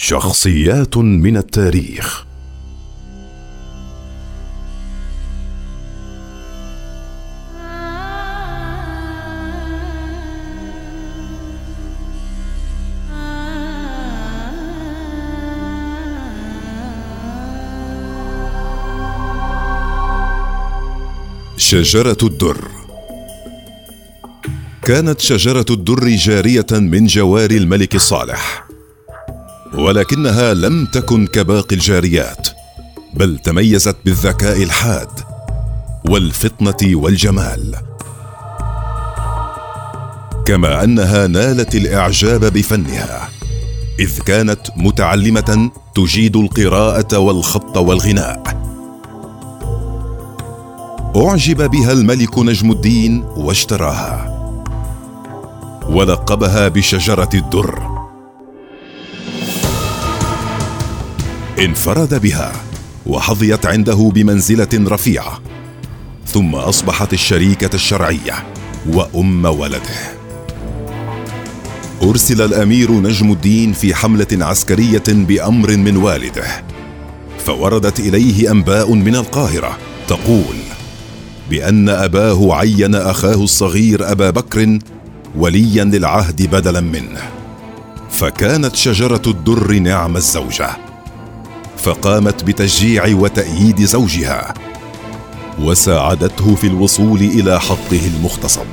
شخصيات من التاريخ. شجرة الدر. كانت شجرة الدر جارية من جوار الملك الصالح ولكنها لم تكن كباقي الجاريات بل تميزت بالذكاء الحاد والفطنة والجمال. كما أنها نالت الإعجاب بفنها إذ كانت متعلمة تجيد القراءة والخط والغناء. أعجب بها الملك نجم الدين واشتراها ولقبها بشجرة الدر. انفرد بها وحظيت عنده بمنزلة رفيعة ثم أصبحت الشريكة الشرعية وأم ولده. أرسل الأمير نجم الدين في حملة عسكرية بأمر من والده فوردت إليه أنباء من القاهرة تقول بأن أباه عين أخاه الصغير أبا بكر وليا للعهد بدلا منه فكانت شجرة الدر نعم الزوجة. فقامت بتشجيع وتأييد زوجها وساعدته في الوصول إلى حقه المغتصب.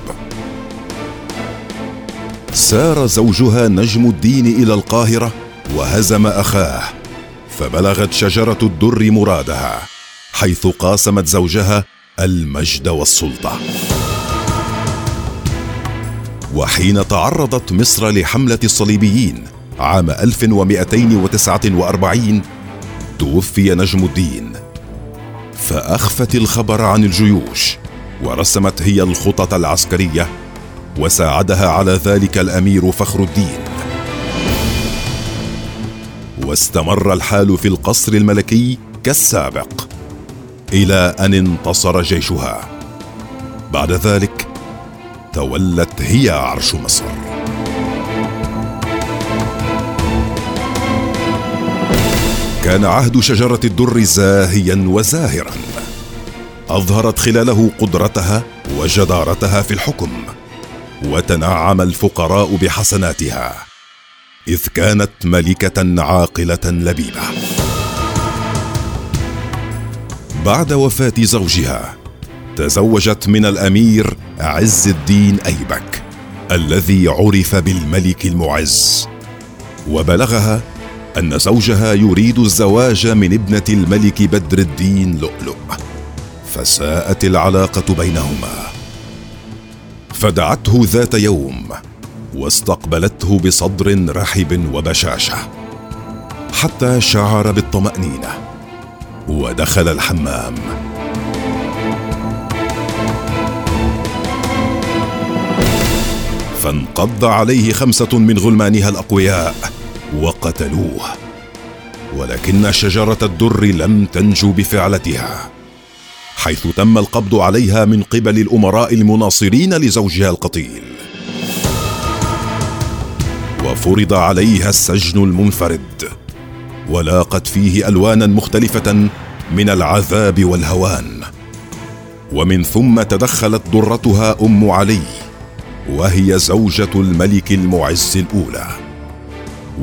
سار زوجها نجم الدين إلى القاهرة وهزم أخاه فبلغت شجرة الدر مرادها حيث قاسمت زوجها المجد والسلطة. وحين تعرضت مصر لحملة الصليبيين عام 1249 توفي نجم الدين. فأخفت الخبر عن الجيوش ورسمت هي الخطط العسكرية وساعدها على ذلك الأمير فخر الدين. واستمر الحال في القصر الملكي كالسابق إلى أن انتصر جيشها. بعد ذلك تولت هي عرش مصر. كان عهد شجرة الدر زاهيا وزاهرا. أظهرت خلاله قدرتها وجدارتها في الحكم وتنعم الفقراء بحسناتها إذ كانت ملكة عاقلة لبيبة. بعد وفاة زوجها تزوجت من الأمير عز الدين أيبك الذي عرف بالملك المعز وبلغها أن زوجها يريد الزواج من ابنة الملك بدر الدين لؤلؤ. فساءت العلاقة بينهما. فدعته ذات يوم واستقبلته بصدر رحب وبشاشة. حتى شعر بالطمأنينة. ودخل الحمام. فانقض عليه خمسة من غلمانها الأقوياء. وقتلوه. ولكن شجرة الدر لم تنجو بفعلتها حيث تم القبض عليها من قبل الأمراء المناصرين لزوجها القتيل. وفرض عليها السجن المنفرد ولاقت فيه ألوانا مختلفة من العذاب والهوان. ومن ثم تدخلت ضرتها أم علي وهي زوجة الملك المعز الأولى.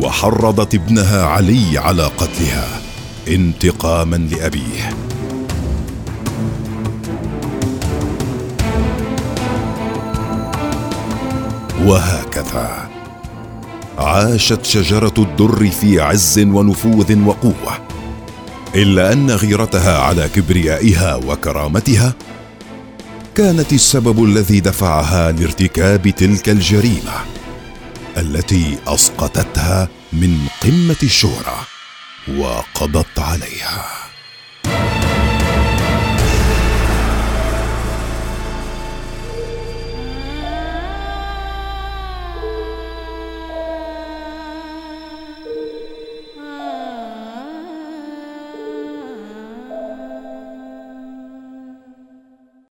وحرضت ابنها علي على قتلها انتقاما لأبيه. وهكذا عاشت شجرة الدر في عز ونفوذ وقوة إلا أن غيرتها على كبريائها وكرامتها كانت السبب الذي دفعها لارتكاب تلك الجريمة. التي أسقطتها من قمة الشهره وقضت عليها.